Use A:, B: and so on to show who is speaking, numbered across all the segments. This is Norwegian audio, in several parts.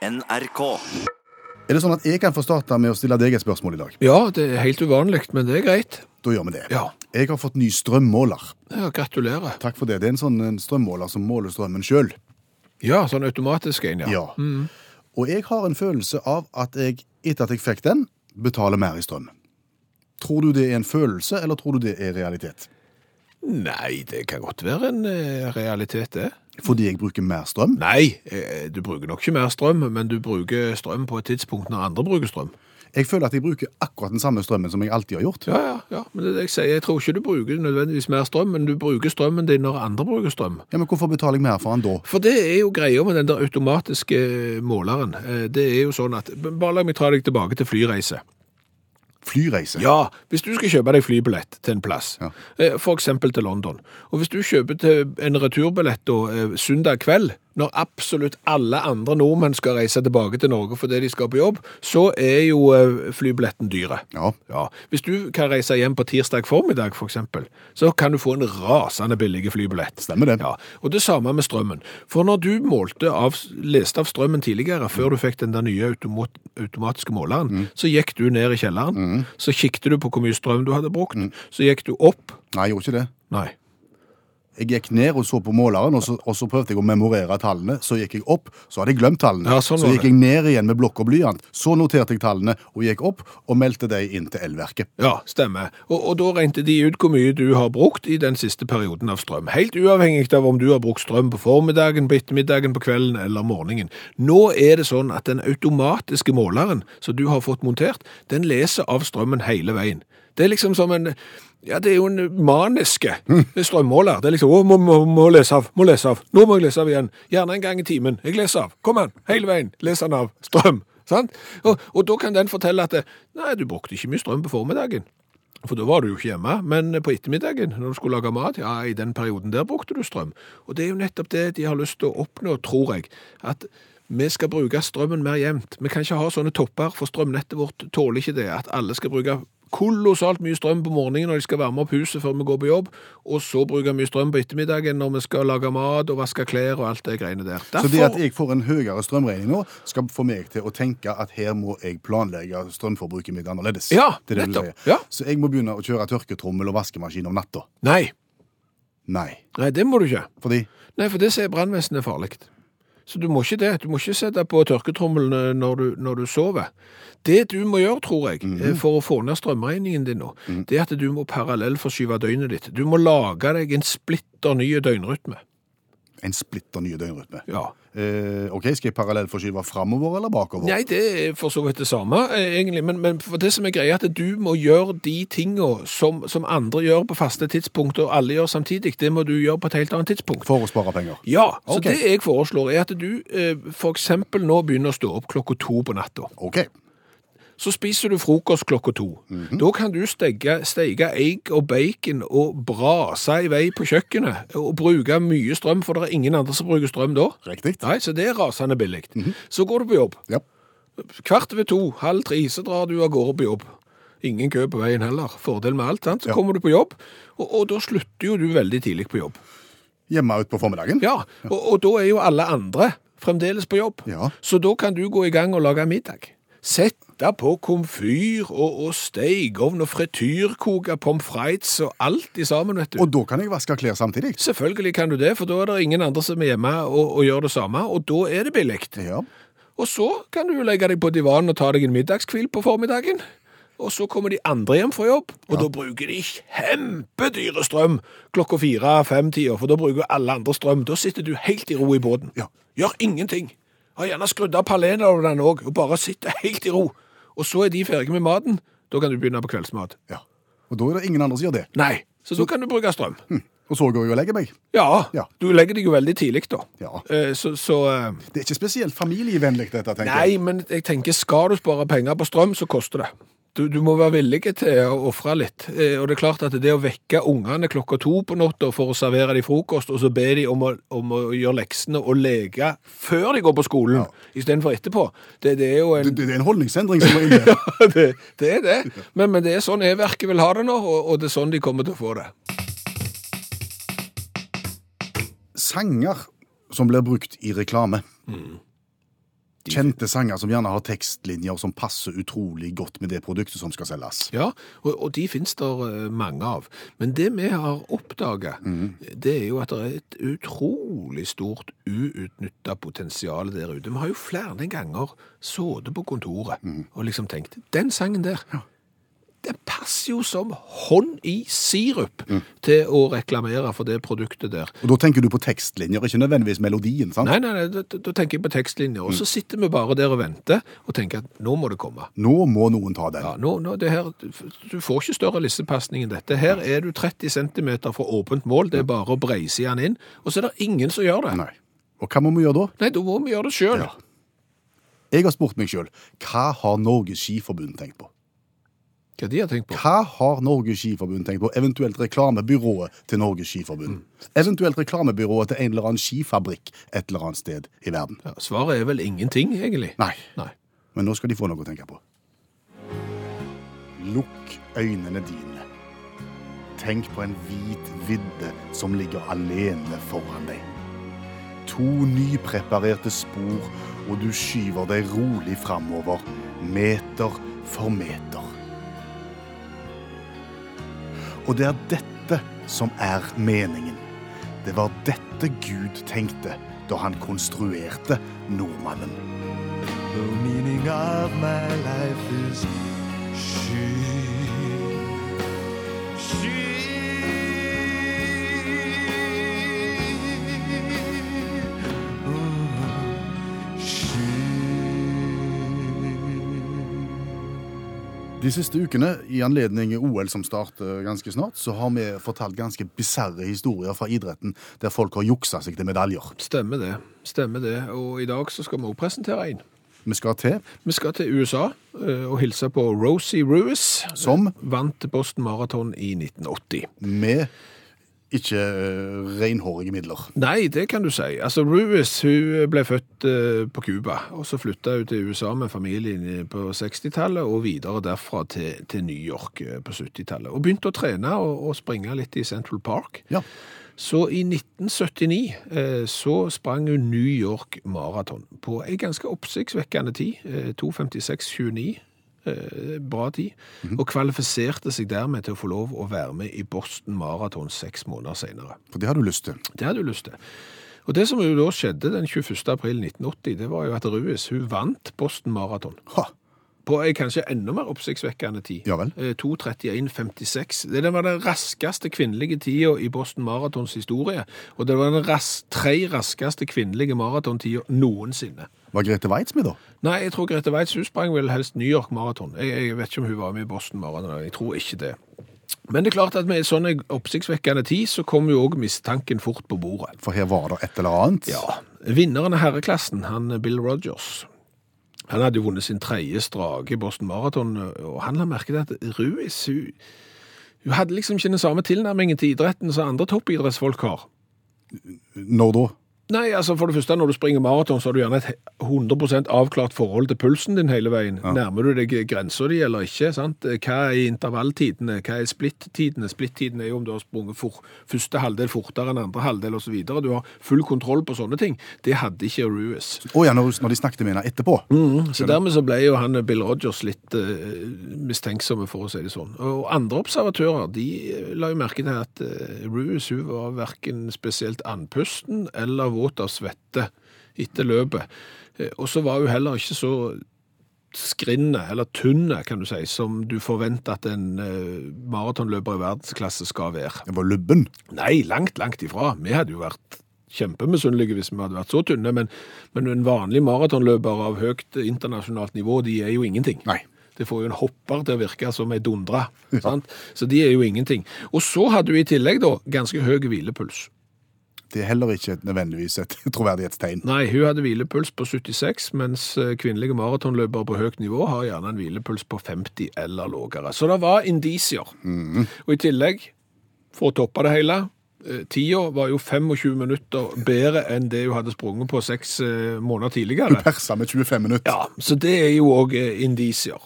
A: NRK.
B: Er det sånn at jeg kan få starte med å stille deg et spørsmål i dag?
C: Ja, det er helt uvanlig, men det er greit.
B: Da gjør vi det.
C: Ja.
B: Jeg har fått ny strømmåler.
C: Ja, gratulerer.
B: Takk for det. Det er en sånn en strømmåler som måler strømmen sjøl.
C: Ja, sånn automatisk en, ja.
B: Ja. Og jeg har en følelse av at jeg, etter at jeg fikk den, betaler mer i strøm. Tror du det er en følelse, eller tror du det er realitet?
C: Nei, det kan godt være en eh, realitet, det.
B: Fordi jeg bruker mer strøm?
C: Nei, eh, du bruker nok ikke mer strøm, men du bruker strøm på et tidspunkt når andre bruker strøm.
B: Jeg føler at jeg bruker akkurat den samme strømmen som jeg alltid har gjort.
C: Ja, ja, ja. Men det er det jeg sier. Jeg tror ikke du bruker nødvendigvis mer strøm, men du bruker strømmen din når andre bruker strøm.
B: Ja, Men hvorfor betaler jeg mer for den da?
C: For det er jo greia med den der automatiske måleren. Eh, Det er jo sånn at Bare la meg ta deg tilbake til flyreise.
B: Flyreise?
C: Ja, hvis du skal kjøpe deg flybillett til en plass,
B: Ja.
C: f.eks. for eksempel til London, og hvis du kjøper til en returbillett da, eh, søndag kveld, når absolutt alle andre nordmenn skal reise tilbake til Norge fordi de skal på jobb, så er jo eh, flybilletten dyre.
B: Ja.
C: Ja, hvis du kan reise hjem på tirsdag formiddag for eksempel, så kan du få en rasende billig flybillett.
B: Stemmer det.
C: Ja, og det samme med strømmen. For når du målte av, leste av strømmen tidligere, før du fikk den der nye automat, automatiske måleren, så gikk du ned i kjelleren, så kikket du på hvor mye strøm du hadde brukt, så gikk du opp.
B: Nei, jeg gjorde ikke det.
C: Nei.
B: Jeg gikk ned og så på måleren, og så, og så prøvde jeg å memorere tallene. Så gikk jeg opp, så hadde jeg glemt tallene.
C: Ja, sånn
B: så gikk jeg ned igjen med blokk og blyant. Så noterte jeg tallene og gikk opp og meldte dem inn til elverket.
C: Ja, stemmer. Og, og da regnet de ut hvor mye du har brukt i den siste perioden av strøm. Helt uavhengig av om du har brukt strøm på formiddagen, på ettermiddagen, på kvelden eller morgenen. Nå er det sånn at den automatiske måleren som du har fått montert, den leser av strømmen hele veien. Det er liksom som en ja, det er jo en maniske strømmåler. Det er liksom å, må, må, må lese av, må lese av. Nå må jeg lese av igjen. Gjerne en gang i timen. Jeg leser av. Kom an, hele veien. Les den av. Strøm. Sant? Og, og da kan den fortelle at nei, du brukte ikke mye strøm på formiddagen. For da var du jo ikke hjemme, men på ettermiddagen, når du skulle lage mat, ja, i den perioden der brukte du strøm. Og det er jo nettopp det de har lyst til å oppnå, tror jeg, at vi skal bruke strømmen mer jevnt. Vi kan ikke ha sånne topper, for strømnettet vårt tåler ikke det, at alle skal bruke kolossalt mye strøm på morgenen når de skal varme opp huset før vi går på jobb, og så bruke mye strøm på ettermiddagen når vi skal lage mat og vaske klær og alt det greiene der.
B: Så det at jeg får en høyere strømregning nå, skal få meg til å tenke at her må jeg planlegge strømforbruket mitt annerledes.
C: Ja,
B: det det
C: nettopp. Ja.
B: Så jeg må begynne å kjøre tørketrommel og vaskemaskin om natta.
C: Nei,
B: Nei.
C: nei, det må du ikke.
B: Fordi
C: Nei, for det sier brannvesenet er farlig. Så du må ikke det. Du må ikke sette på tørketrommelen når du, når du sover. Det du må gjøre, tror jeg, eh, for å få ned strømregningen din nå, det er at du må parallellforskyve døgnet ditt. Du må lage deg en splitter ny døgnrytme.
B: En splitter ny døgnrytme.
C: Ja.
B: Eh, OK, skal jeg parallellforskyve framover eller bakover?
C: Nei, det er for så vidt det samme, eh, egentlig. Men, men det som er greia, er at du må gjøre de tingene som, som andre gjør på faste tidspunkt, og alle gjør samtidig. Det må du gjøre på et helt annet tidspunkt.
B: For å spare penger.
C: Ja, så
B: okay.
C: det jeg foreslår er at du eh, eksempel nå begynner å stå opp klokka to på natta.
B: OK.
C: Så spiser du frokost klokka to. Da kan du steke, steke egg og bacon og brase i vei på kjøkkenet og bruke mye strøm, for det er ingen andre som bruker strøm da.
B: Riktig.
C: Nei, så det er rasende billig. Så går du på jobb.
B: Ja.
C: Kvart over to, halv tre, så drar du av gårde på jobb. Ingen kø på veien heller. Fordel med alt, sant? Så
B: Ja.
C: kommer du på jobb, og, og da slutter jo du veldig tidlig på jobb.
B: Hjemme utpå formiddagen?
C: Ja, og, og da er jo alle andre fremdeles på jobb.
B: Ja.
C: Så da kan du gå i gang og lage middag. Sette på komfyr og, og stekeovn og frityrkoke pommes frites og alt i sammen, vet du.
B: Og da kan jeg vaske klær samtidig?
C: Selvfølgelig kan du det, for da er det ingen andre som er hjemme og, og gjør det samme, og da er det billig.
B: Ja.
C: Og så kan du legge deg på divanen og ta deg en middagskvil på formiddagen. Og så kommer de andre hjem fra jobb, og da bruker de kjempedyre strøm klokka fire-fem-tida, for da bruker alle andre strøm. Da sitter du helt i ro i båten.
B: Ja.
C: Gjør ingenting. Har gjerne skrudd av panelovnen òg, og bare sitter helt i ro. Og så er de ferdige med maten. Da kan du begynne på kveldsmat.
B: ja. Og da er det ingen andre som gjør det.
C: Nei, så da kan du bruke strøm.
B: Og så går jeg og legger meg.
C: Ja,
B: Ja.
C: du legger deg jo veldig tidlig da.
B: Ja.
C: Eh, Så, så eh,
B: Det er ikke spesielt familievennlig, dette, tenker
C: Nei,
B: jeg.
C: men jeg tenker, skal du spare penger på strøm, så koster det. Du, du må være villig til å ofre litt. Eh, Og det er klart at det å vekke ungene klokka to på natta for å servere dem frokost, og så be de om om å gjøre leksene og leke før de går på skolen, istedenfor etterpå, det, det er jo en
B: Det, det er en holdningsendring som er inne. ja,
C: det, det er det. Men, men det er sånn E-verket vil ha det nå, og, og det er sånn de kommer til å få det.
B: Sanger som blir brukt i reklame. Kjente sanger som gjerne har tekstlinjer som passer utrolig godt med det produktet som skal selges.
C: Ja, og, og de finnes det eh, mange av. Men det vi har oppdaga, det er jo at det er et utrolig stort uutnytta potensial der ute. Vi har jo flere ganger sittet på kontoret og liksom tenkt Den sangen der. Den passer jo som hånd i sirup til å reklamere for det produktet der.
B: Og Da tenker du på tekstlinjer, ikke nødvendigvis melodien. sant?
C: Nei, nei, nei, da, da tenker jeg på tekstlinjer. Og så sitter vi bare der og venter og tenker at nå må det komme.
B: Nå må noen ta den.
C: Ja, nå, nå, det her, du får ikke større lissepasning enn dette. Her er du 30 cm fra åpent mål, det er bare å breise den inn, og så er det ingen som gjør det.
B: Nei. Og hva må vi gjøre da?
C: Nei, da må vi gjøre det sjøl.
B: Ja. Jeg har spurt meg sjøl hva har Norges Skiforbund tenkt på?
C: Hva de har tenkt på?
B: Hva har Norges Skiforbund tenkt på? Eventuelt reklamebyrået til Norges Skiforbund. Eventuelt reklamebyrået til en eller annen skifabrikk et eller annet sted i verden.
C: Ja, svaret er vel ingenting, egentlig.
B: Nei,
C: Nei.
B: men nå skal de få noe å tenke på. Lukk øynene dine. Tenk på en hvit vidde som ligger alene foran deg. To nypreparerte spor, og du skyver deg rolig framover, meter for meter. Og det er dette som er meningen. Det var dette Gud tenkte da han konstruerte nordmannen.
A: The meaning of my life is she. She.
B: De siste ukene, i anledning OL som starter ganske snart, så har vi fortalt ganske bisarre historier fra idretten der folk har juksa seg til medaljer.
C: Stemmer det. Stemmer det. Og i dag så skal vi òg presentere en.
B: Vi skal til
C: Vi skal til USA eh, og hilse på Rosie Ruiz,
B: Som?
C: vant Boston Marathon i 1980.
B: med ikke eh, renhårige midler.
C: Nei, det kan du si. Altså, Ruiz hun ble født eh, på Cuba, og så flytta hun til USA med familien på 60-tallet, og videre derfra til, til New York eh, på 70-tallet. Og begynte å trene og, og springe litt i Central Park.
B: Ja.
C: Så i 1979 eh, så sprang hun New York Marathon på en ganske oppsiktsvekkende tid, eh, 2.56,29. Eh, bra tid, og kvalifiserte seg dermed til å få lov å være med i Boston Marathon seks måneder senere.
B: For det har du lyst til.
C: Det hadde du lyst til. Og det som jo da skjedde den 21. april 1980, det var jo at Ruiz hun vant Boston Marathon.
B: Ha,
C: På en kanskje enda mer oppsiktsvekkende tid.
B: Ja vel.
C: Eh, 2.31,56. Det det var den raskeste kvinnelige tida i Boston Marathons historie. Og det var den ras tre raskeste kvinnelige maratontida noensinne.
B: Var Grete Waitz med, da?
C: Nei, jeg tror Grete Waitz hun sprang vel helst New York Marathon. Jeg, jeg vet ikke om hun var med i Boston Marathon. Jeg tror ikke det. Men det er klart at med sånn oppsiktsvekkende tid, så kom jo òg mistanken fort på bordet.
B: For her var det et eller annet.
C: Ja, Vinneren av herreklassen, han Bill Rogers, han hadde jo vunnet sin tredje strake i Boston Marathon, og han la merke til at Ruiz hun, hun hadde liksom ikke den samme tilnærmingen til idretten som andre toppidrettsfolk har.
B: Når da?
C: Nei, altså for det første, når du springer maraton, så har du gjerne et 100% avklart forhold til pulsen din hele veien. Nærmer du deg grensa di eller ikke? sant? Hva er intervalltidene? Hva er splittidene? Splittidene er jo om du har sprunget for, første halvdel fortere enn andre halvdel osv. Du har full kontroll på sånne ting. Det hadde ikke Ruiz.
B: Å ja, når, de snakket med henne etterpå.
C: Så dermed så ble jo han Bill Rogers litt uh, mistenksomme, for å si det sånn. Og andre observatører de eh, la jo merke til at uh, Ruiz hun var verken spesielt andpusten eller våt av svette etter løpet. Eh, og så var hun heller ikke så skrinne, eller tynne, kan du si, som du forventer at en eh, maratonløper i verdensklasse skal være.
B: Det var lubben.
C: Nei, langt, langt ifra. Vi hadde jo vært kjempemisunnelige hvis vi hadde vært så tynne, men, men en vanlig maratonløper av høyt internasjonalt nivå, de er jo ingenting.
B: Nei.
C: Det får jo en hopper til å virke som ei dundra. sant? Så de er jo ingenting. Og så hadde du i tillegg da ganske høy hvilepuls.
B: Det er heller ikke nødvendigvis et troverdighetstegn.
C: Nei, hun hadde hvilepuls på 76, mens eh, kvinnelige maratonløpere på høyt nivå har gjerne en hvilepuls på 50 eller lavere. Så det var indisier. Og i tillegg, for å toppe det hele, eh, tida var jo 25 minutter bedre enn det hun hadde sprunget på seks eh, måneder tidligere.
B: Persa med 25 minutter.
C: Ja, så det er jo òg indisier.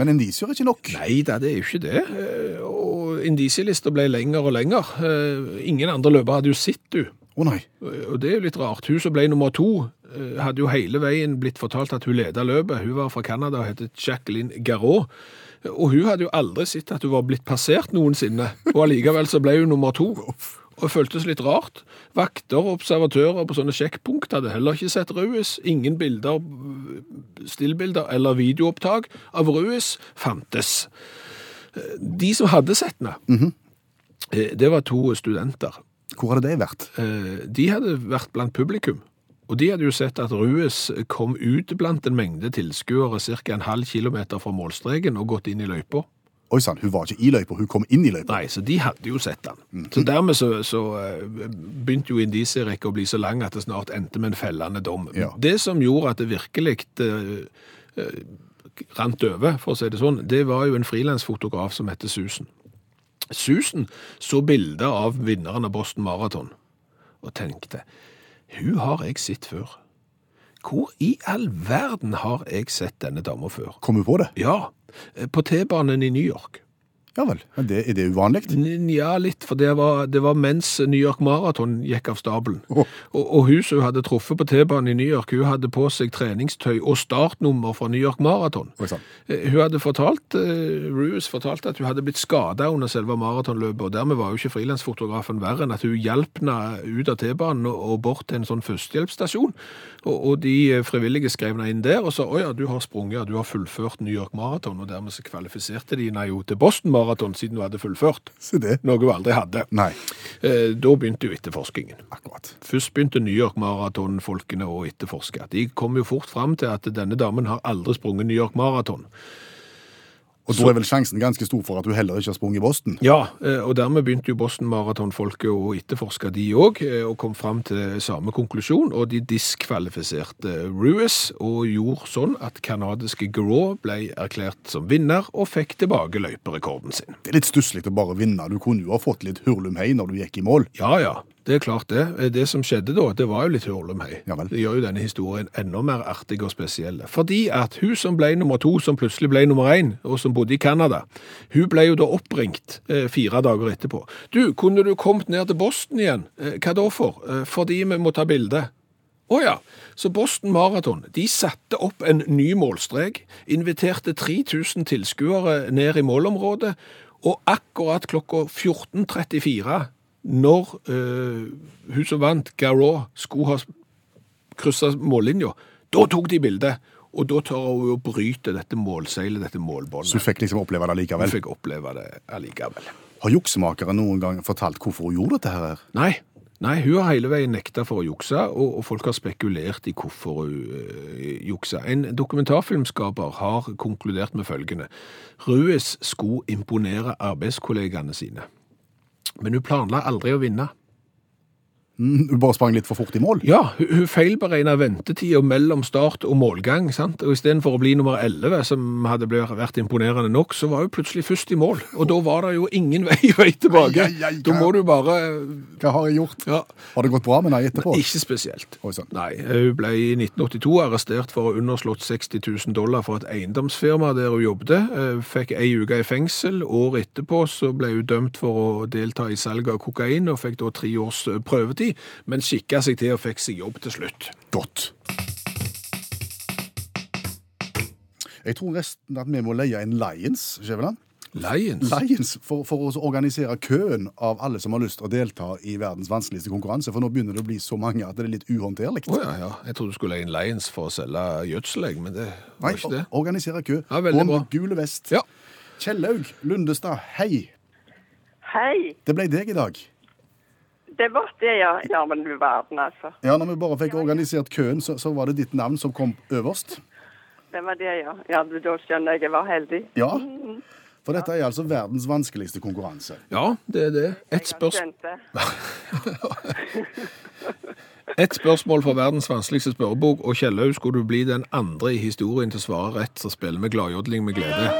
B: Men indisier er ikke nok.
C: Nei da, det er jo ikke det. Eh, Og indisielista ble lenger og lenger. Eh, Ingen andre løpere hadde jo sett du.
B: Å nei.
C: Og det er jo litt rart. Hun som ble nummer to eh, hadde jo hele veien blitt fortalt at hun leda løpet. Hun var fra Canada og het Jacqueline Garraud. Og hun hadde jo aldri sett at hun var blitt passert noensinne. Og allikevel så ble hun nummer to. Og det føltes litt rart. Vakter og observatører på sånne sjekkpunkt hadde heller ikke sett Ruiz. Ingen bilder, stillbilder eller videoopptak av Ruiz fantes. De som hadde sett henne, eh, det var to studenter.
B: Hvor hadde det vært?
C: Eh, De hadde vært blant publikum. Og de hadde jo sett at Ruiz kom ut blant en mengde tilskuere ca. en halv kilometer fra målstreken og gått inn i løypa.
B: Oi sann, hun var ikke i løypa, hun kom inn i løypa.
C: Nei, så de hadde jo sett han. Så dermed så, så eh, begynte jo indisierekka å bli så lang at det snart endte med en fellende dom.
B: Ja.
C: Det som gjorde at det virkelig eh, eh, rant over, for å si det sånn, det var jo en frilansfotograf som heter Susan. Susan så bilder av vinneren av Boston Marathon og tenkte, hun har jeg sett før. Hvor i all verden har jeg sett denne dama før?
B: Kom hun på det?
C: Ja, på T-banen i New York.
B: Ja vel. Men det, er det uvanlig?
C: Ja, litt, for det var, det var mens New York Marathon gikk av stabelen.
B: Oh.
C: Og, og hun som hadde truffet på T-banen i New York, hun hadde på seg treningstøy og startnummer fra New York Marathon. Eh, Hun hadde fortalt, uh, Ruiz fortalte at hun hadde blitt skadet under selve maratonløpet, og dermed var jo ikke frilansfotografen verre enn at hun hjalp henne ut av T-banen og, og bort til en sånn førstehjelpsstasjon. Og, og de eh, frivillige skrev henne inn der og sa, åja, du har sprunget, du har fullført New York Marathon, og dermed så kvalifiserte de henne jo til Boston Marathon siden hun hadde fullført. Noe hun aldri hadde.
B: Nei,
C: Eh, Da begynte jo etterforskningen.
B: akkurat.
C: Først begynte New York Marathon-folkene å etterforske. De kom jo fort fram til at denne damen har aldri sprunget New York Marathon.
B: Og da er vel sjansen ganske stor for at du heller ikke har sprunget i Boston?
C: Ja, eh, og dermed begynte jo Boston Marathon-folket å etterforske de òg, og kom fram til samme konklusjon. Og de diskvalifiserte Ruiz, og gjorde sånn at kanadiske Geraud ble erklært som vinner, og fikk tilbake løyperekorden sin.
B: Det er litt stusslig å bare vinne. Du kunne jo ha fått litt hurlumhei når du gikk i mål.
C: Ja, ja. Det er klart det. Eh, Det som skjedde da, det var jo litt hurlumhei.
B: Ja.
C: Det gjør jo denne historien enda mer artig og spesiell. Fordi at hun som ble nummer to, som plutselig ble nummer én, og som bodde i Canada, hun ble jo da oppringt eh, fire dager etterpå. Du, kunne du kommet ned til Boston igjen? Eh, hva da for? Eh, fordi vi må ta bilde. Å ja, så Boston Marathon de satte opp en ny målstrek, inviterte 3000 tilskuere ned i målområdet, og akkurat klokka 14.34, når uh, hun som vant, Garraud, skulle ha kryssa mållinja, da tok de bildet. Og da tar hun å bryte dette målseilet, dette målbåndet.
B: Så du fikk liksom oppleve det
C: allikevel?
B: Hun
C: fikk oppleve det allikevel.
B: Har juksemakeren noen gang fortalt hvorfor hun gjorde dette her?
C: Nei, nei, hun har hele veien nekta for å jukse, og, og folk har spekulert i hvorfor hun øh, juksa. En dokumentarfilmskaper har konkludert med følgende. Ruiz skulle imponere arbeidskollegaene sine, men hun planla aldri å vinne.
B: Hun bare sprang litt for fort i mål?
C: Ja, hun, feilberegna ventetida mellom start og målgang, sant? og istedenfor å bli nummer 11, som hadde vært imponerende nok, så var hun plutselig først i mål, og da var det jo ingen vei, vei tilbake.
B: Ai, ai, ai,
C: Da må du bare
B: Hva har jeg gjort?
C: ja,
B: Har det gått bra med henne etterpå?
C: Ikke spesielt.
B: Oi sånn.
C: Nei, hun ble i 1982 arrestert for å ha underslått 60 000 dollar for et eiendomsfirma der hun jobbet. Eh, Fikk ei uke i fengsel. Året etterpå så ble hun dømt for å delta i salg av kokain, og fikk da tre års eh, prøvetid, men skikka seg til og fikk seg jobb til slutt.
B: Godt. Jeg tror resten at vi må leie en Lions, Skjæveland.
C: Lions?
B: Lions, for, for å organisere køen av alle som har lyst til å delta i verdens vanskeligste konkurranse. For nå begynner det å bli så mange at det er litt uhåndterlig.
C: Oh, ja, ja. Jeg trodde du skulle leie en Lions for å selge gjødsel, men det var
B: Nei,
C: ikke det.
B: organisere kø.
C: Ja, veldig
B: med
C: bra.
B: Gule vest.
C: Ja.
B: Kjellaug Lundestad, hei.
D: Hei.
B: Det ble deg i dag.
D: Det var det, ja. Ja, men du verden, altså.
B: Ja, når vi bare fikk organisert køen, så, så var det ditt navn som kom øverst.
D: Det var det, ja. Ja, Da skjønner jeg jeg var heldig.
B: Ja. For dette er altså verdens vanskeligste konkurranse.
C: Ja, det er det. Et,
D: Jeg
C: spørs
D: skjønte.
C: et spørsmål fra verdens vanskeligste spørrebok, og Kjellaug, skulle du bli den andre i historien til å svare rett, så spiller vi gladjodling med glede.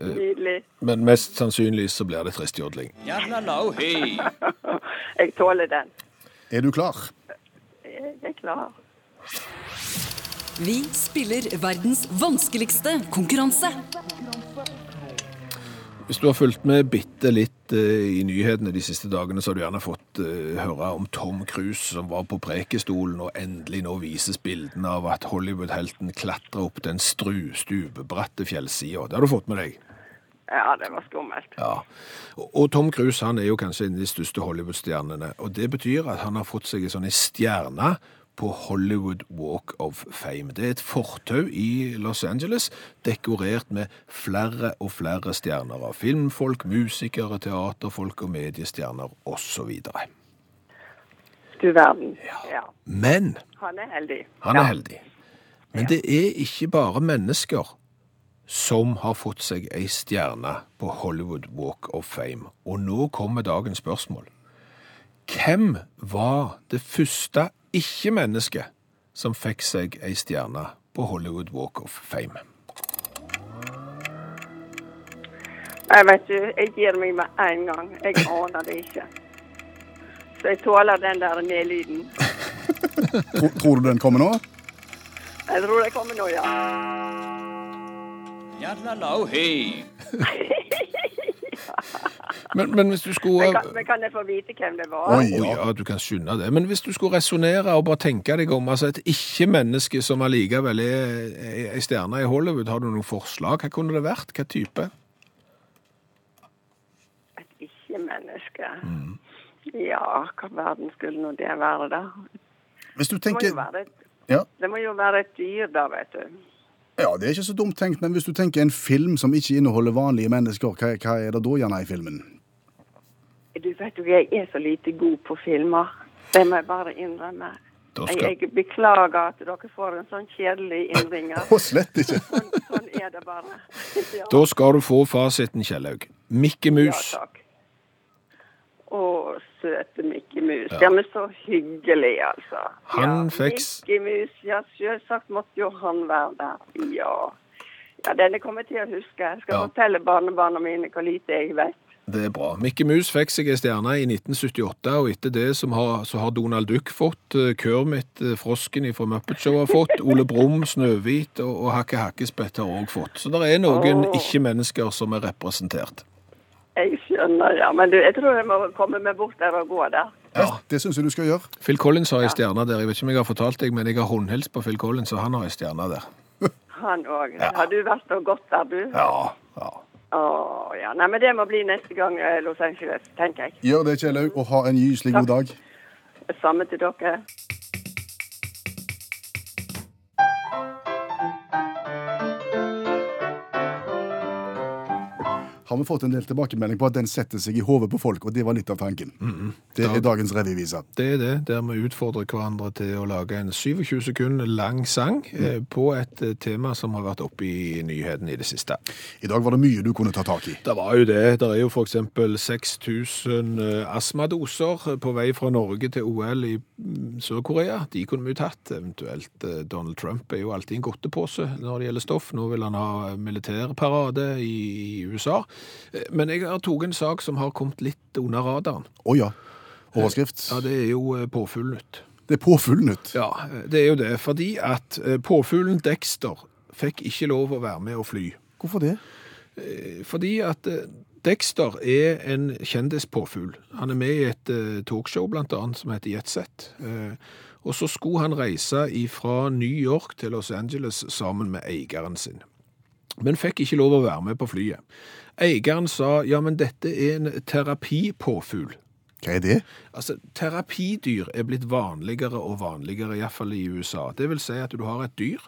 D: Nydelig.
C: Men mest sannsynlig så blir det tristjodling.
D: Jeg tåler den.
B: Er du klar?
D: Jeg er klar.
E: Vi spiller verdens vanskeligste konkurranse.
C: Hvis du har fulgt med bitte litt eh, i nyhetene de siste dagene, så har du gjerne fått eh, høre om Tom Cruise som var på prekestolen og endelig nå vises bildene av at Hollywood-helten klatrer opp den stru, stupebratte fjellsida. Det har du fått med deg?
D: Ja, det var skummelt.
C: Ja. Og, Tom Cruise han er jo kanskje en av de største Hollywood-stjernene. Og det betyr at han har fått seg en sånn stjerne på Hollywood Walk of Fame. Det er et fortau i Los Angeles dekorert med flere og flere stjerner av filmfolk, musikere, teaterfolk og mediestjerner osv.
D: Du verden. Ja.
C: Men
D: Han er heldig.
C: han er
D: Ja.
C: heldig. Men det er ikke bare mennesker som har fått seg ei stjerne på Hollywood Walk of Fame. Og nå kommer dagens spørsmål. Hvem var det første ikke-mennesket som fikk seg ei stjerne på Hollywood Walk of Fame?
D: Jeg vet du, jeg gir meg med en gang. Jeg aner det ikke. Så jeg tåler den der nedlyden.
B: tror, tror du den kommer nå?
D: Jeg tror det kommer nå, ja.
E: Yadlalau, hei.
C: Men, men hvis du skulle
D: Men kan, men kan jeg få vite hvem det var?
C: Å
B: ja.
C: ja, du kan skynde det. Men hvis du skulle resonnere og bare tenke deg om altså et ikke-menneske som allikevel er ei stjerne i Hollywood, har du noen forslag? Hva kunne det vært? Hva type?
D: Et ikke-menneske.
B: Mm.
D: Ja, hva verden skulle nå det være, da?
B: Hvis du
D: Det må, jo være et,
B: ja,
D: det må jo være et dyr, da, vet du.
B: Ja, det er ikke så dumt tenkt, men hvis du tenker en film som ikke inneholder vanlige mennesker, hva, hva er det da gjerne i filmen?
D: Du vet jo, jeg er så lite god på filmer. Det må jeg bare innrømme.
C: Skal...
D: Jeg, jeg beklager at dere får en sånn kjedelig innringer.
B: Og slett ikke.
D: Sånn, sånn er det bare. Ja,
C: da skal du få fasiten, Kjellaug. Mikke
D: ja takk. Å, søte Mikke Mus. Ja. men så hyggelig, altså.
C: Han
D: ja,
C: fikk
D: Mikke Mus, ja, selvsagt måtte jo han være der. Ja. Ja, denne kommer jeg til å huske. Jeg skal
C: Ja.
D: fortelle barnebarna mine hvor lite jeg vet.
C: Det er bra. Mikke Mus fikk seg ei stjerne i 1978, og etter det som har, så har Donald Duck fått, eh, Kermit, eh, Frosken fra Muppet Show har fått, Ole Brumm, Snøhvit og, og Hakke Hakkespett har òg fått. Så det er noen
D: oh.
C: ikke-mennesker som er representert.
D: Jeg skjønner, ja. Men du, jeg tror jeg må komme meg bort der og gå der.
B: Ja, det syns jeg du skal gjøre.
C: Phil Collins har ei stjerne der. Jeg vet ikke om jeg har fortalt deg, men jeg har håndhilst på Phil Collins, og han har ei stjerne der.
D: Han òg. Har du vært og gått der, du?
C: Ja, ja.
D: Å, ja. Nei, men det må bli neste gang eh, Los Angeles, tenker jeg.
B: Gjør det, Kjellaug, og ha en gyselig god dag.
D: Samme til dere.
B: Har vi fått en del tilbakemelding på at den setter seg i hodet på folk, og det var litt av tanken. Det er dagens revyvise.
C: Det er det, der vi utfordrer hverandre til å lage en 27 sekunder lang sang eh, på et eh, tema som har vært oppe i nyhetene i det siste.
B: I dag var det mye du kunne ta tak i.
C: Det var jo det. Det er jo eksempel 6000 eh, astmadoser på vei fra Norge til OL i mm, Sør-Korea. De kunne vi jo tatt. Eventuelt Donald Trump er jo alltid en godtepose når det gjelder stoff. Nå vil han ha militærparade i USA. Eh, Men jeg har tatt en sak som har kommet litt under radaren.
B: Å ja. Overskrift.
C: Ja, det er jo eh, påfuglnytt.
B: Det er påfuglnytt.
C: Ja, det er jo det. Fordi at eh, påfuglen Dexter fikk ikke lov å være med å fly.
B: Hvorfor det?
C: Fordi at eh, Dexter er en kjendispåfugl. Han er med i et eh, talkshow blant annet som heter Jetset. Eh, og så skulle han reise fra New York til Los Angeles sammen med eieren sin. Men fikk ikke lov å være med på flyet. Eieren sa ja, men dette er en terapipåfugl.
B: Hva er det?
C: Altså, terapidyr er blitt vanligere og vanligere, iallfall i USA. Det vil si at du har et dyr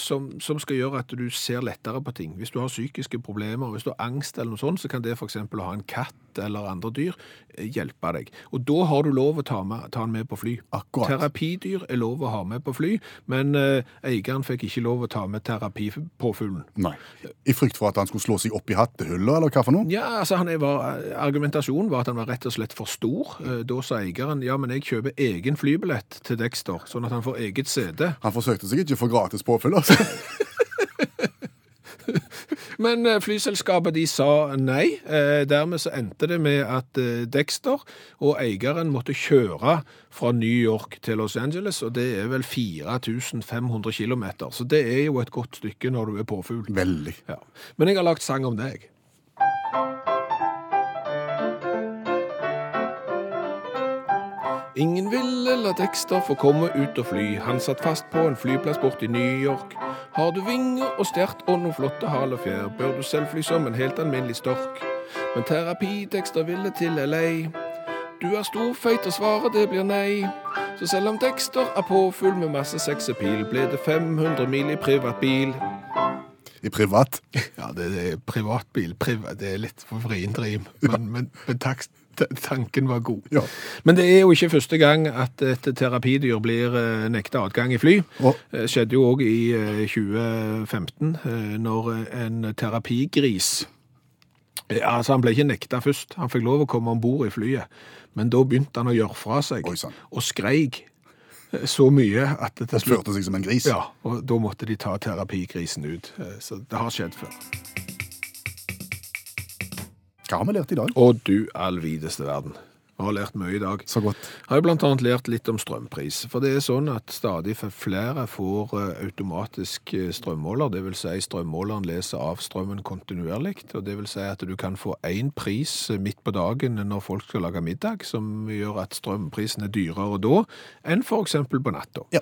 C: som, som skal gjøre at du ser lettere på ting. Hvis du har psykiske problemer, hvis du har angst eller noe sånt, så kan det f.eks. å ha en katt eller andre dyr eh, hjelpe deg. Og da har du lov å ta, med, ta den med på fly.
B: Akkurat.
C: Terapidyr er lov å ha med på fly, men eh, eieren fikk ikke lov å ta med terapipåfuglen.
B: Nei. I frykt for at han skulle slå seg opp i hattehullet, eller hva for noe?
C: Ja, altså han var, Argumentasjonen var at han var rett og slett for stor. Eh, Da sa eieren ja, men jeg kjøper egen flybillett til Dexter, sånn at han får eget sete.
B: Han forsøkte seg ikke for gratis påfyll, altså.
C: Men eh, flyselskapet de sa nei. Eh, Dermed så endte det med at eh, Dexter og eieren måtte kjøre fra New York til Los Angeles, og det er vel 4500 km. Så det er jo et godt stykke når du er påfugl.
B: Veldig.
C: Ja. Men jeg har lagt sang om deg. Ingen ville la Dexter få komme ut og fly. Han satt fast på en flyplass borte i New York. Har du vinger og stjert og noen flotte halefjær, bør du selv fly som en helt alminnelig stork. Men terapi Dexter ville til LA. Du er stor, og svaret det blir nei. Så selv om Dexter er påfull med masse sexappeal, ble det 500 mil i privatbil.
B: I privat.
C: Ja, det, er privatbil. Priva, det er litt for vrient rim, men, men, men takk, tanken var god.
B: Ja.
C: Men det er jo ikke første gang at et terapidyr blir eh, nekta adgang i fly.
B: Oh.
C: Det skjedde jo òg i eh, 2015, eh, når en terapigris eh, Altså, han ble ikke nekta først. Han fikk lov å komme om bord i flyet. Men da begynte han å gjøre fra seg,
B: Oi,
C: og skreik eh, så mye at det slutt
B: førte seg som en gris.
C: Ja, og da måtte de ta terapigrisen ut. Eh, Så det har skjedd før.
B: Hva har vi lært i dag?
C: Og du all videste verden. Vi har lært mye i dag.
B: Så godt.
C: Jeg har jo blant annet lært litt om strømpris. For det er sånn at stadig flere får eh, automatisk eh, strømmåler. Det vil si strømmåleren leser av strømmen kontinuerlig. Og det vil si at du kan få én pris eh, midt på dagen når folk skal lage middag, som gjør at strømprisen er dyrere da enn f.eks. på natta.
B: Ja.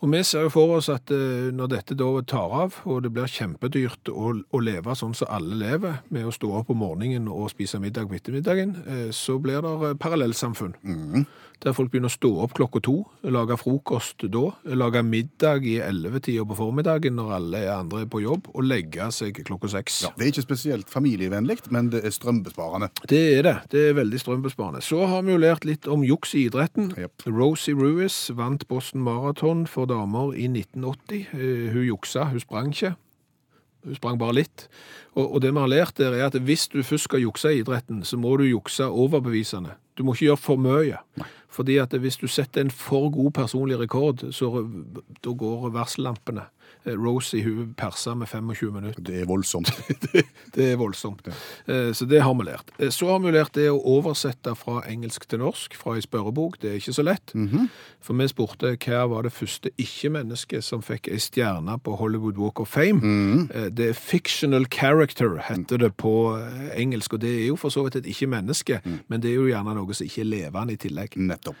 C: Og vi ser jo for oss at eh, når dette da tar av, og det blir kjempedyrt å, å leve sånn som alle lever, med å stå opp om morgenen og spise middag på ettermiddagen, eh, så blir det parallellsamfunn. Mm. Der folk begynner å stå opp klokka to, lage frokost da, lage middag i ellevetida på formiddagen når alle andre er på jobb, og legge seg klokka seks.
B: Det er ikke spesielt familievennlig, men det er strømbesparende.
C: Det er det. Det er veldig strømbesparende. Så har vi jo lært litt om juks i idretten.
B: Yep.
C: Rosie Ruiz vant Boston Marathon for damer i 1980. Eh, Hun juksa, hun sprang ikke. Hun sprang bare litt. Og, og det vi har lært der er at hvis du først skal jukse i idretten, så må du jukse overbevisende. Du må ikke gjøre for mye. Fordi at hvis du setter en for god personlig rekord, så da går varsellampene. Eh, i huet persa med 25 minutter.
B: Det er voldsomt.
C: Det er voldsomt. Ja. Så det har vi lært. Eh, Så har vi lært det å oversette fra engelsk til norsk fra ei spørrebok. Det er ikke så lett. For vi spurte hva var det første ikke-mennesket som fikk ei stjerne på Hollywood Walk of Fame. Eh, Det er fictional character, heter det på eh, engelsk. Og det er jo for så vidt et ikke-menneske, men det er jo gjerne noe som ikke er levende i tillegg.
B: Nettopp.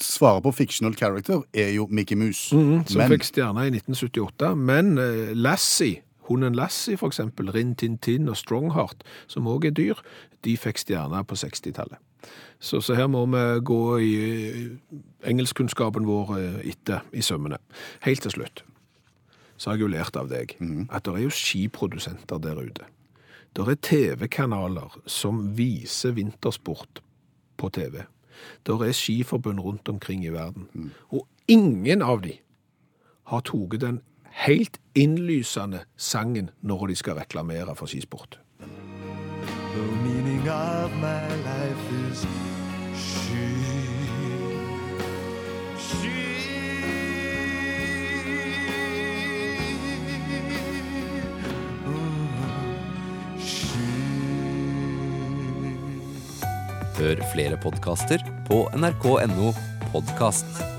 B: Svaret på fictional character er jo Mickey Mouse.
C: Som
B: Men
C: fikk stjerne i 1978. Men eh, Lassie, hunden Lassie for eksempel, Rin Tin Tin og Strongheart, som også er dyr, de fikk stjerne på 60-tallet. Så, så her må vi gå i eh, engelskkunnskapen vår eh, etter i sømmene. Helt til slutt så har jeg jo lært av deg at det er jo skiprodusenter der ute. Det er TV-kanaler som viser vintersport på TV. Det er skiforbund rundt omkring i verden. Og ingen av de har tatt den helt innlysende sangen når de skal reklamere for skisport.
A: The meaning of my life is she. She. Mm, she.
E: Hør flere podkaster på nrk.no podkast.